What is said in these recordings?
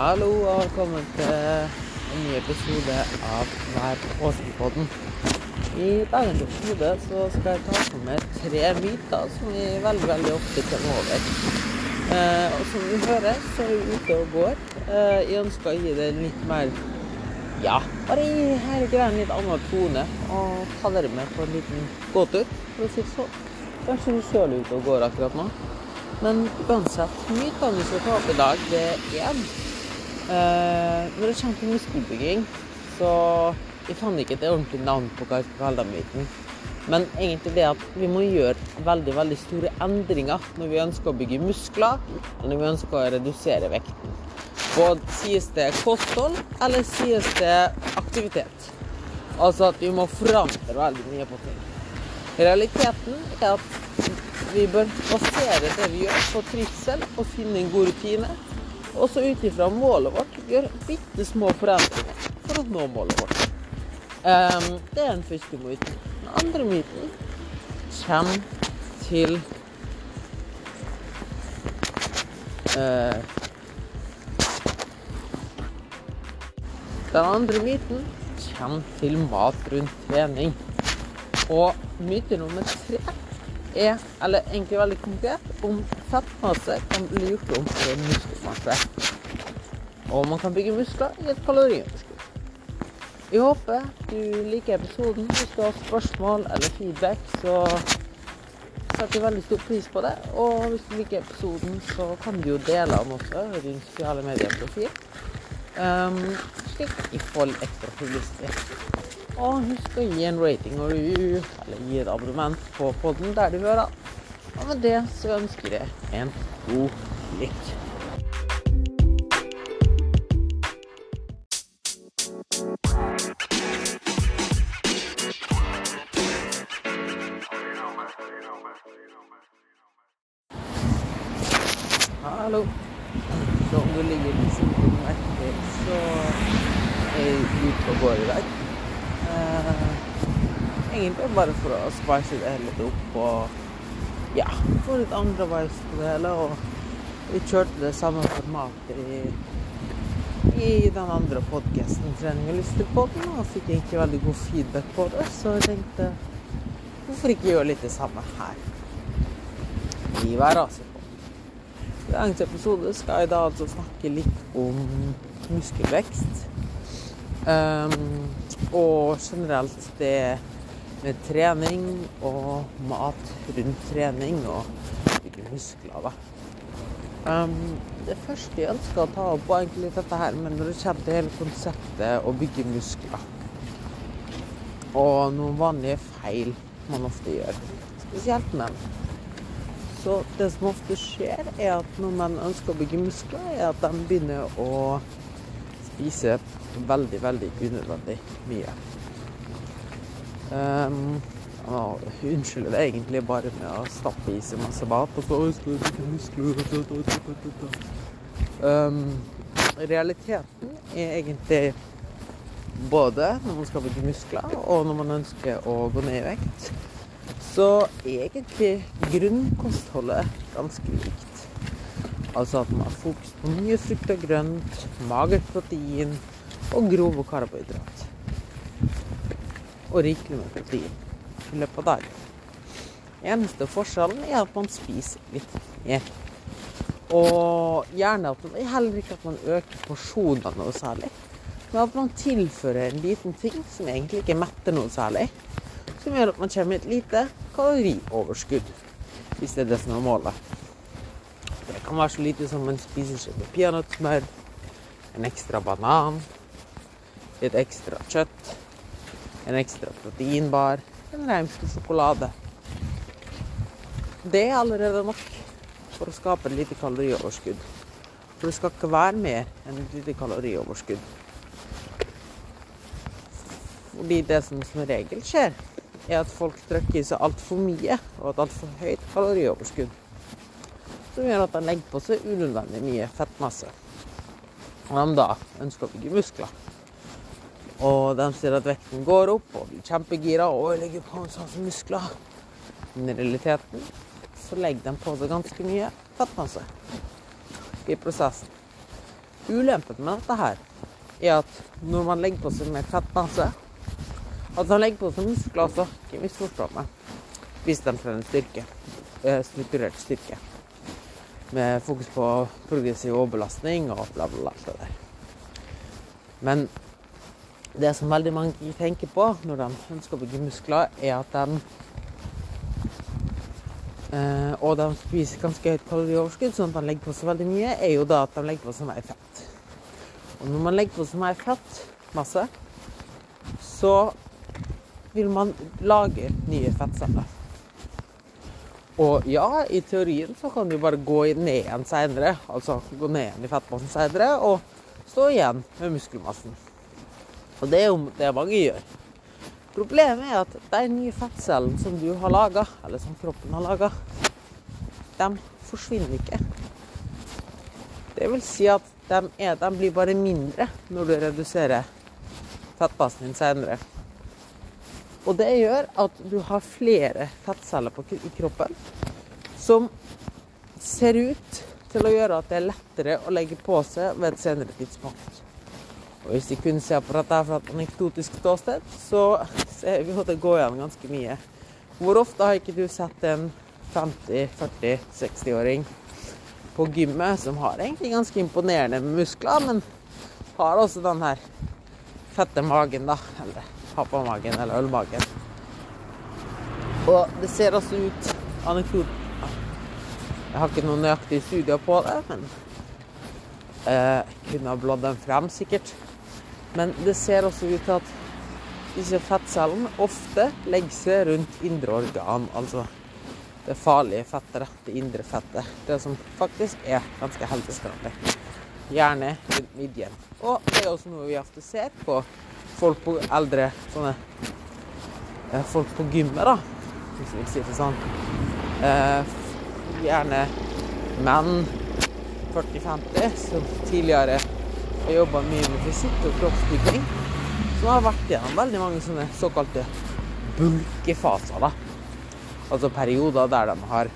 Hallo og velkommen til en ny episode av Vær påskepodden. I dagens episode så skal jeg ta for meg tre myter som vi veldig veldig ofte kommer over. Eh, og som vi hører, så er vi ute og går. Eh, jeg ønsker å gi det litt mer ja, bare gi hele greia en litt annen tone. Og ta dere med på en liten gåtur, for å si det sånn. Kanskje du sjøl er ute og går akkurat nå. Men uansett, mytene vi skal ta opp i dag, det er én. Eh, når det kommer til muskelbygging, så Jeg fant ikke et ordentlig navn på hva jeg skal kalle den biten. Men egentlig det at vi må gjøre veldig veldig store endringer når vi ønsker å bygge muskler, og når vi ønsker å redusere vekten. Og sies det kosthold, eller sies det aktivitet? Altså at vi må forandre veldig mye på ting. Realiteten er at vi bør basere det vi gjør, på trivsel og finne en god rutine. Og så ut ifra målet vårt gjøre bitte små forandringer for å nå målet vårt. Um, det er den første myten. Den andre myten kommer til uh, Den andre myten kommer til mat rundt trening. Og myte nummer tre er, eller egentlig veldig konkret, om fettmasse kan bli gjort om til muskelmasse. Og man kan bygge muskler i et kaloriunderskudd. Jeg håper du liker episoden. Hvis du har spørsmål eller feedback, så setter jeg veldig stor pris på det. Og hvis du liker episoden, så kan du jo dele den også i din sosiale medieprofil. Um, slik i får litt ekstra publisitet. Og husk å gi en rating og review, eller gi et abonnement på podden der du hører. Og med det så ønsker jeg en god lytt. Hallo. Så om du ligger i siden merker, så er jeg ute og går i dag. Eh, egentlig bare for å spice det litt opp og ja, få litt andre veis på det hele. Og vi kjørte det samme formatet i, i den andre podkasten, 'Trening og lyster'-podden, og fikk egentlig veldig god feedback på det, så jeg tenkte hvorfor ikke gjøre litt det samme her? I hver rase. I dagens episode skal jeg da altså snakke litt om muskelvekst. Um, og generelt det med trening og mat rundt trening og bygge muskler. da. Um, det første jeg ønsker å ta opp, var egentlig dette her, men når det kommer til hele konseptet å bygge muskler og noen vanlige feil man ofte gjør, spesielt menn. Så det som ofte skjer, er at når menn ønsker å bygge muskler, er at de begynner å spise veldig, veldig unødvendig mye. Um, og unnskylder det egentlig bare med å stappe i seg masse mat og så. Um, realiteten er egentlig både når man skal bygge muskler, og når man ønsker å gå ned i vekt, så er egentlig grunnkostholdet ganske likt. Altså at man har fokus på mye frukt og grønt, magert protein og grove karbohydrat. Og rikelig med protein i løpet av dagen. Eneste forskjellen er at man spiser litt mer. Og gjerne at man, heller ikke at man øker porsjonene noe særlig. Men at man tilfører en liten ting som egentlig ikke metter noe særlig. Som gjør at man kommer med et lite kalorioverskudd. Hvis det er det som er målet. Det kan være så lite som en spiseskje med peanøttsmør, en ekstra banan, litt ekstra kjøtt, en ekstra proteinbar, en reimslig sjokolade. Det er allerede nok for å skape et lite kalorioverskudd. For det skal ikke være mer enn et lite kalorioverskudd. Fordi det som som regel skjer, er at folk trykker i seg altfor mye og et altfor høyt kalorioverskudd. Som gjør at de legger på seg unødvendig mye fettmasse. Og de da ønsker å bygge muskler. Og de ser at vekten går opp og blir kjempegira og legger på en sånn muskler. Men i realiteten så legger de på seg ganske mye fettmasse i prosessen. Ulempen med dette her er at når man legger på seg mer fettmasse At man legger på seg muskler også, ikke misforstå meg, hvis de trener styrke. Eh, strukturert styrke. Med fokus på progressiv overbelastning og bla, bla, bla. Men det som veldig mange tenker på når de ønsker å bygge muskler, er at de eh, Og de spiser ganske høyt kalorioverskudd, sånn at de legger på seg veldig mye, er jo da at de legger på seg mer fett. Og når man legger på seg mer fettmasse, så vil man lage nye fettceller. Og ja, i teorien så kan du bare gå ned igjen seinere, altså gå ned igjen i fettmassen seinere, og stå igjen med muskelmassen. Og det er jo det mange gjør. Problemet er at de nye fettcellene som du har laga, eller som kroppen har laga, de forsvinner ikke. Det vil si at de, er, de blir bare mindre når du reduserer fettbasen din senere. Og det gjør at du har flere fettceller på, i kroppen som ser ut til å gjøre at det er lettere å legge på seg ved et senere tidspunkt. Og hvis vi kun ser på dette fra et anekdotisk ståsted, så ser vi at det går igjen ganske mye. Hvor ofte har ikke du sett en 50-40-60-åring på gymmet som har egentlig ganske imponerende muskler, men har også den her fette magen, da. Eller pappamagen eller ølmagen. Og det ser også ut Anekdoten Jeg har ikke noen nøyaktige studier på det, men eh, kunne ha blådd dem frem, sikkert. Men det ser også ut til at disse fettcellene ofte legger seg rundt indre organ, altså det farlige fettet, det indre fettet. Det som faktisk er ganske helseskadelig. Gjerne rundt midjen. Og det er også noe vi ofte ser på folk på eldre sånne eh, Folk på gymmet, da, hvis vi vil si det sånn. Eh, gjerne menn 40-50 som tidligere har jobba mye med fysikk og kroppsbygging. Som har vært gjennom veldig mange sånne såkalte bulkefaser. da. Altså perioder der de har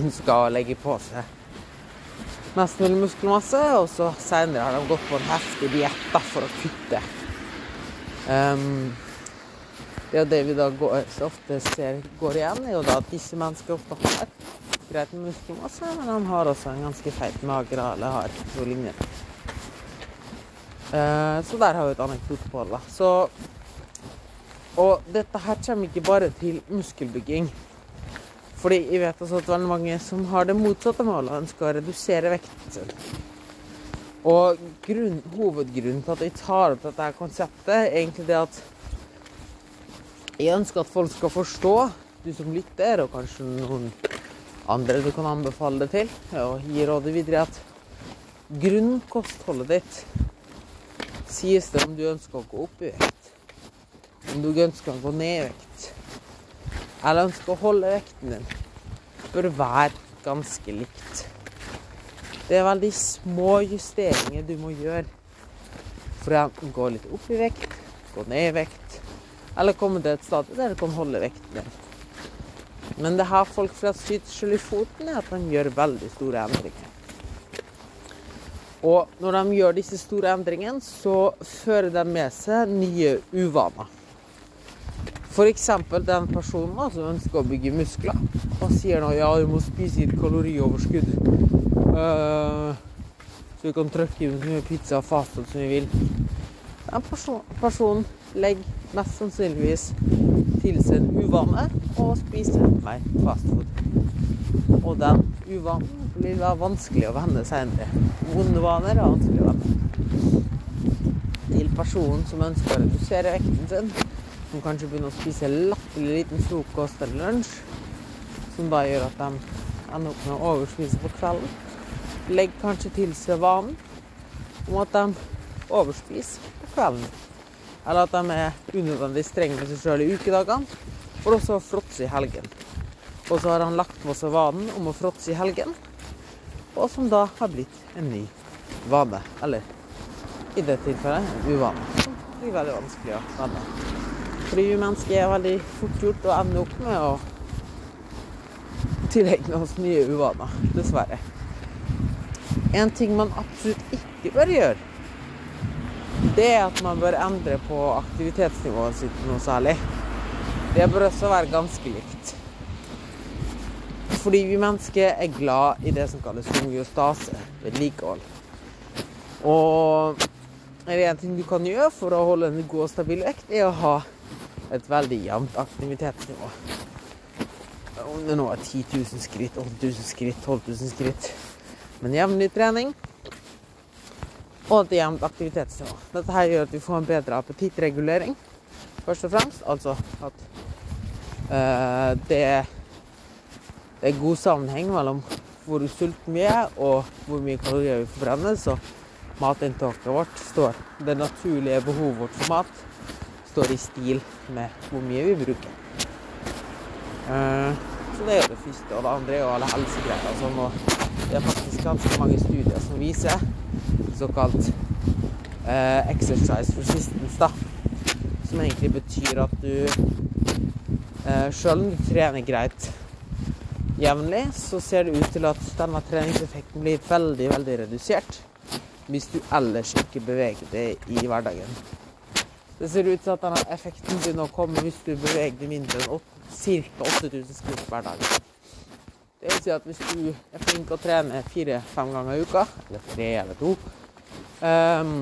ønska å legge på seg mest mulig muskelmasse, og så seinere har de gått på en heftig diett for å kutte. Um, det det vi da går, så ofte ser går igjen, er jo da at disse menneskene ofte har greit med muskelmasse, men de har også en ganske feit mage eller har noe lignende. Uh, så der har vi et anekdote på det. Så og dette her kommer ikke bare til muskelbygging. Fordi jeg vet også at veldig mange som har det motsatte målet, ønsker å redusere vekten sin. Og grunn, hovedgrunnen til at jeg tar opp dette konseptet, er egentlig det at jeg ønsker at folk skal forstå, du som lytter, og kanskje noen andre du kan anbefale det til, og gi rådet videre, at grunnkostholdet ditt sies det om du ønsker å gå opp i vekt om du ønsker å gå ned i vekt, eller ønsker å holde vekten din, bør være ganske likt. Det er veldig små justeringer du må gjøre for å gå litt opp i vekt, gå ned i vekt, eller komme til et sted der du kan holde vekten din. Men det her folk flest skyter i foten, er at de gjør veldig store endringer. Og når de gjør disse store endringene, så fører de med seg nye uvaner. F.eks. den personen som ønsker å bygge muskler, og sier nå ja, du må spise litt kalorioverskudd. Uh, så vi kan trykke inn så mye pizza og fastfood som vi vil. Den person, personen legger mest sannsynligvis til seg en uvane og spiser mer fastfood. Og den uvanen blir være vanskelig å vende senere. Vonde vaner er vanskelig å vende. Til personen som ønsker å redusere vekten sin, som kanskje begynner å spise latterlig liten frokost eller lunsj, som da gjør at de ender opp med å overspise på kvelden. Legg kanskje til seg vanen om at de overspiser på kvelden. Eller at de er unødvendig strenge med seg sjøl i ukedagene, for også å fråtse i helgen. Og så har han lagt på seg vanen om å fråtse i helgen, og som da har blitt en ny vane. Eller i det tilfellet en uvane. Som blir veldig vanskelig å vende. Fordi vi mennesker er veldig fort gjort å ende opp med å tilegne oss nye uvaner, dessverre. En ting man absolutt ikke bør gjøre, det er at man bør endre på aktivitetsnivået sitt noe særlig. Det bør også være ganske likt. Fordi vi mennesker er glad i det som kalles homeostase, vedlikehold. Og en ting du kan gjøre for å holde en god og stabil vekt, er å ha et veldig jevnt aktivitetsnivå. Om det nå er 10 000 skritt, 8000 skritt, 12 000 skritt. Men jevnlig trening og et jevnt aktivitetsnivå. Dette her gjør at vi får en bedre appetittregulering, først og fremst. Altså at uh, det, det, er god sammenheng mellom hvor sulten vi er, og hvor mye kalorier vi forbrenner. Så matinntaket vårt står Det naturlige behovet vårt for mat står i stil med hvor mye vi bruker. Uh, så det er jo det første. Og det andre er jo alle helsegreier og sånn. Og det er faktisk ganske mange studier som viser såkalt eh, exercise resistance, da. Som egentlig betyr at du eh, Sjøl om du trener greit jevnlig, så ser det ut til at denne treningseffekten blir veldig, veldig redusert hvis du ellers ikke beveger deg i hverdagen. Det ser ut til at denne effekten begynner å komme hvis du beveger deg mindre enn ca. 8000 skritt hver dag. Det vil si at hvis du er flink til å trene fire-fem ganger i uka, eller tre eller to, um,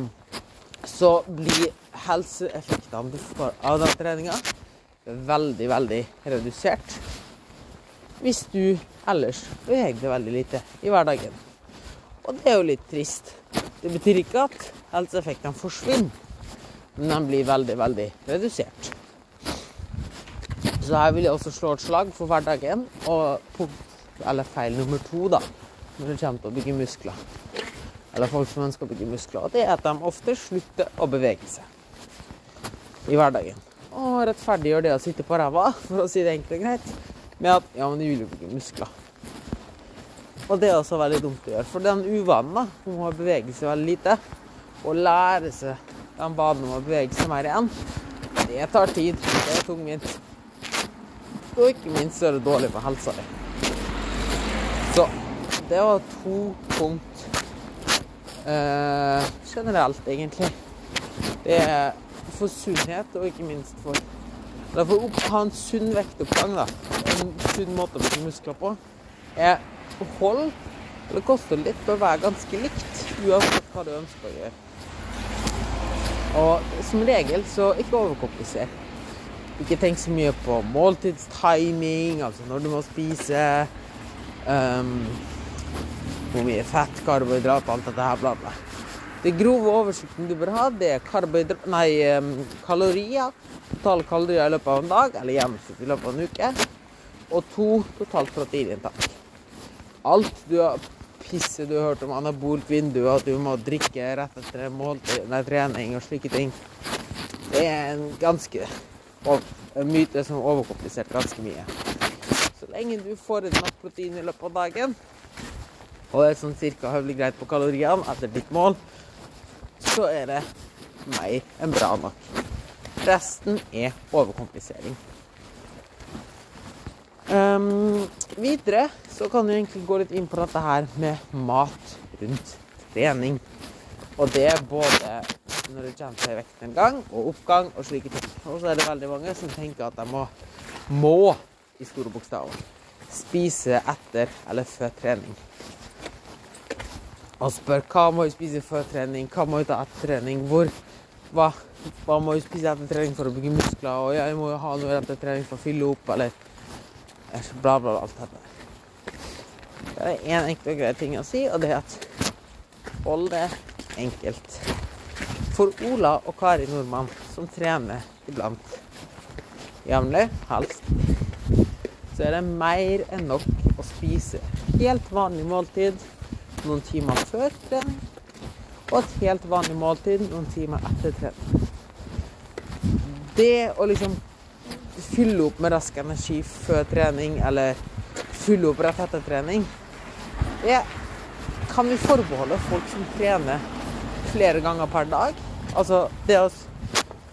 så blir helseeffektene av den treninga veldig, veldig redusert. Hvis du ellers beveger deg veldig lite i hverdagen. Og det er jo litt trist. Det betyr ikke at helseeffektene forsvinner, men de blir veldig, veldig redusert. Så her vil jeg også slå et slag for hverdagen. Og punkt, eller feil nummer to, da, når det kommer til å bygge muskler. Eller folk som ønsker å bygge muskler. Og det er at de ofte slutter å bevege seg i hverdagen. Og rettferdiggjør det å sitte på ræva, for å si det enkelt og greit, med at ja, men det vil jo ikke muskler. Og det er også veldig dumt å gjøre. For den uvanen da, hun må bevege seg veldig lite, og lære seg den banen om å bevege seg mer igjen, det tar tid. Det er tungvint. Og ikke minst er det dårlig for helsa di. Så det var to punkt eh, generelt, egentlig. Det er for sunnhet, og ikke minst for Eller for å ha en sunn vektoppgang, da. En sunn måte å bygge muskler på. Er hold eller koste litt, bør være ganske likt, uansett hva du ønsker å gjøre. Og som regel så ikke overkomplisert. Ikke tenk så mye på måltidstiming, altså når du må spise. Um, hvor mye fett, karbohydrat, alt dette her, bla, bla. Det grove oversikten du bør ha, det er nei, um, kalorier. Totale kalorier i løpet av en dag, eller gjennomsnitt i løpet av en uke. Og to totalt proteininntak. Alt du har pisset du har hørt om anabolt vindu, at du må drikke rett etter måltid, nei, trening og slike ting, det er en ganske en myte som er overkomplisert ganske mye. Så lenge du får i nok protein i løpet av dagen, og det er sånn cirka høvelig greit på kaloriene etter ditt mål, så er det meg en bra nok. Resten er overkomplisering. Um, videre så kan du egentlig gå litt inn på dette her med mat rundt trening. Og det er både når det kommer til vektnedgang og oppgang og slike ting. Og så er det veldig mange som tenker at de må, må i store bokstaver, spise etter eller før trening. Og spør hva må jeg spise før trening, hva må jeg ta etter trening, hvor, hva, hva må jeg spise etter trening for å bygge muskler, og jeg må jo ha noe etter trening for å fylle opp, eller bla, bla, bla, alt dette. Det er én enkel og grei ting å si, og det er at hold det enkelt. For Ola og Kari Nordmann, som trener iblant jevnlig, helst, så er det mer enn nok å spise helt vanlig måltid noen timer før trening, og et helt vanlig måltid noen timer etter trening. Det å liksom fylle opp med rask energi før trening, eller fylle opp rett etter trening, det kan vi forbeholde folk som trener flere ganger per dag. Altså det å,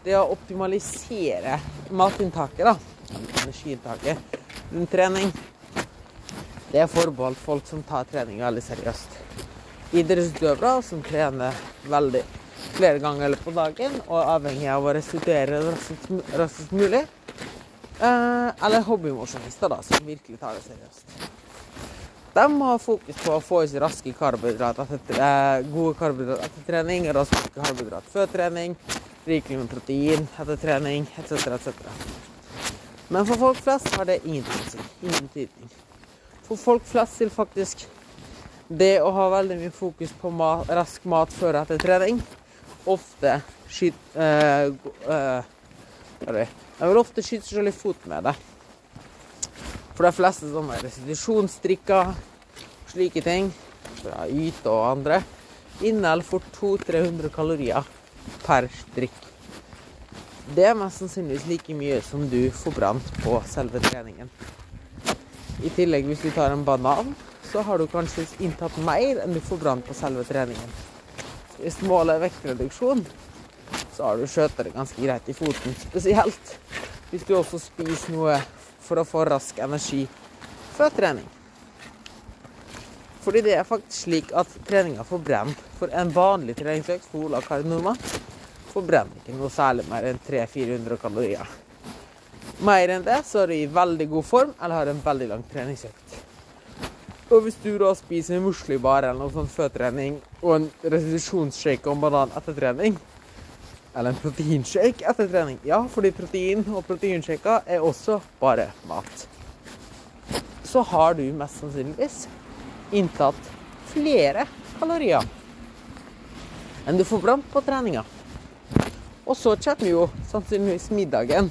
det å optimalisere matinntaket, da, energiinntaket rundt trening, det er forbeholdt folk som tar trening veldig seriøst. idrettsutøvere som trener veldig flere ganger på dagen og avhengig av å restituere raskest, raskest mulig. Eh, eller hobbymosjonister, da, som virkelig tar det seriøst. De har fokus på å få i seg raske karbohydrater etter, eh, gode karbohydrater etter trening, raske karbohydrater før trening, rikelig med protein etter trening, etc., etc. Men for folk flest har det ingenting ingen betydning. For folk flest vil faktisk det å ha veldig mye fokus på mat, rask mat før og etter trening ofte skyte uh, uh, Jeg vil ofte skyte selv i foten med det. For de fleste sånne og slike ting, fra Yte og andre, inneholder for 200-300 kalorier per strikk. Det er mest sannsynligvis like mye som du får brant på selve treningen. I tillegg, hvis du tar en banan, så har du kanskje inntatt mer enn du får brant på selve treningen. Hvis målet er vektreduksjon, så har du skjøtet det ganske greit i foten. Spesielt hvis du også spiser noe for å få rask energi før trening. Fordi det er faktisk slik at treninga forbrenner for en vanlig treningsøkt for Ola Kari forbrenner ikke noe særlig mer enn 300-400 kalorier. Mer enn det så er du i veldig god form eller har en veldig lang treningsøkt. Og hvis du da spiser muslibar eller noe sånt før trening, og en restitusjonsshake og banan etter trening, eller en proteinshake etter trening Ja, fordi protein og proteinshaker er også bare mat. Så har du mest sannsynligvis inntatt flere kalorier enn du får blant på treninga. Og så kommer jo sannsynligvis middagen.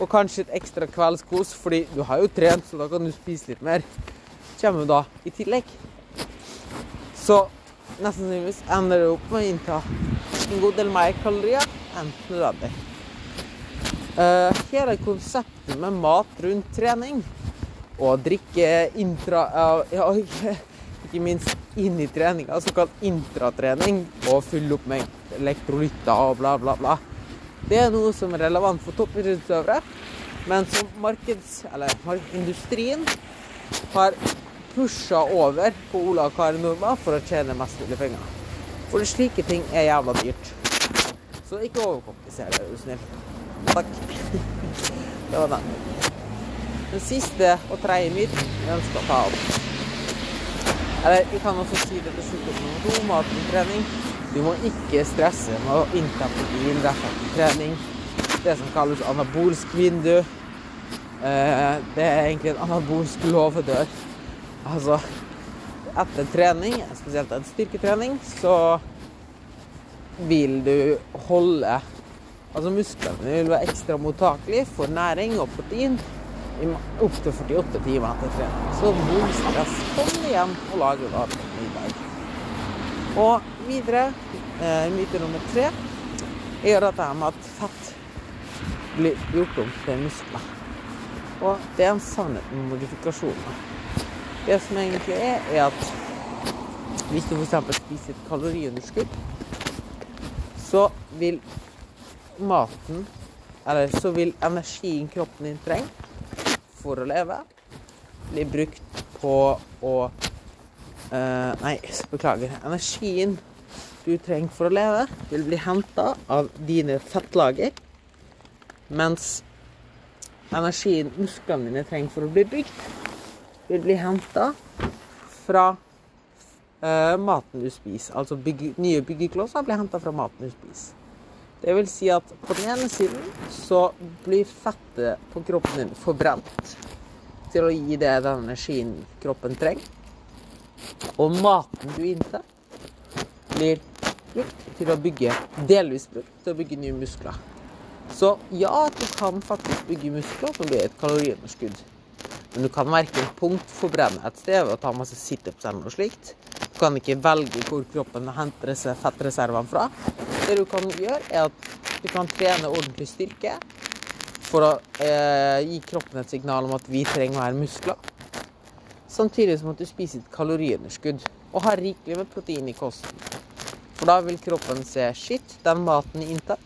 Og kanskje et ekstra kveldskos, fordi du har jo trent, så da kan du spise litt mer kommer da i tillegg. Så nesten sannsynligvis ender det opp med å innta god del mer kalorier enn nødvendig. Uh, hele konseptet med mat rundt trening og drikke intra uh, ja, ikke minst inn i treninga, såkalt intratrening, og fylle opp med elektrolytter og bla, bla, bla. Det er noe som er relevant for toppidrettsutøvere, men som markeds... eller industrien har pusha over på Ola Kari Nordmann for å tjene mest mulig penger. For slike ting er jævla dyrt. Så ikke overkompliser det, er du snill. Takk. Det var den. Den siste og tredje myten jeg ønsker å ta opp. Eller vi kan også si det til slutt om god mattrening. Du må ikke stresse med å innta protein rett etter trening. Det som kalles anabolsk vindu. Eh, det er egentlig en anabolsk låvedør. Altså etter trening, spesielt en styrketrening, så vil du holde Altså musklene vil være ekstra mottakelige for næring og protein opptil 48 timer etter trening. Så null stress. Kom igjen og lager da middag. dag. Og videre, eh, myte nummer tre, er dette med at fett blir gjort om til muskler. Og det er en sannhet med modifikasjoner. Det som egentlig er, er at hvis du f.eks. spiser et kaloriunderskudd, så vil maten Eller så vil energien kroppen din trenger for å leve, bli brukt på å uh, Nei, beklager. Energien du trenger for å leve, vil bli henta av dine fettlager, mens energien musklene dine trenger for å bli bygd, vil bli henta fra eh, maten du spiser. Altså bygge, nye byggeklosser blir henta fra maten du spiser. Det vil si at på den ene siden så blir fettet på kroppen din forbrent til å gi det den energien kroppen trenger. Og maten du inntar, blir brukt til å bygge delvis brukt til å bygge nye muskler. Så ja, du kan faktisk bygge muskler som blir et kaloriunderskudd. Men du kan verken punktforbrenne et sted ved å ta masse situps eller noe slikt. Du kan ikke velge hvor kroppen henter fettreservene fra. Det du kan gjøre, er at du kan trene ordentlig styrke for å eh, gi kroppen et signal om at vi trenger mer muskler. Samtidig som at du spiser et kaloriunderskudd og har rikelig med protein i kosten. For da vil kroppen se shit, den maten inntar,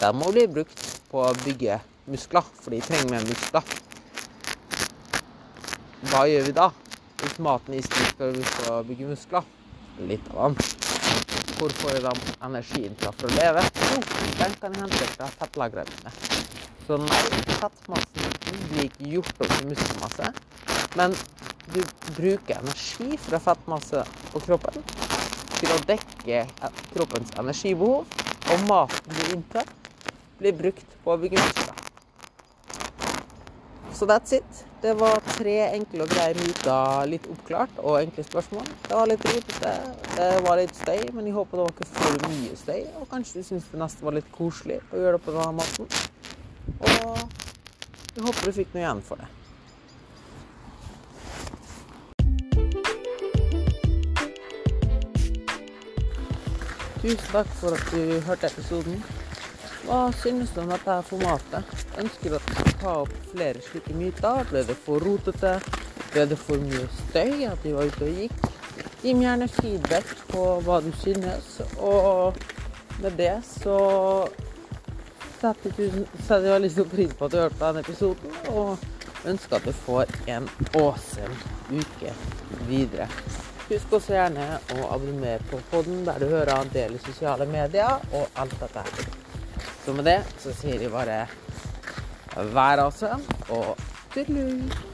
den må bli brukt på å bygge muskler, for de trenger mer muskler hva gjør vi da? Hvis maten i spist for å bygge muskler? litt av den. Hvor får de energien fra for å leve? Jo, den kan jeg hente fra fettlagrene. Så nei, fettmassen blir ikke gjort opp i muskelmasse, men du bruker energi fra fettmasse på kroppen til å dekke kroppens energibehov, og maten du inntar, blir brukt på å bygge muskler. Så that's it. Det var tre enkle og greie myter, litt oppklart, og enkle spørsmål. Det var litt rotete, det var litt støy, men jeg håper det var ikke for mye støy. Og kanskje du syns det nesten var litt koselig å gjøre det på denne måten. Og jeg håper du fikk noe igjen for det. Tusen takk for at du hørte episoden. Hva synes du om dette formatet? Ønsker du at vi skal ta opp flere slike myter? Ble det for rotete? Ble det for mye støy at de var ute og gikk? Gi meg gjerne feedback på hva du synes. Og med det så setter jeg veldig stor pris på at du hørte på denne episoden, og ønsker at du får en awesome uke videre. Husk også gjerne å abonnere på podden der du hører en del i sosiale medier og alt dette her. Så med det så sier de bare vær awesome og tudelu!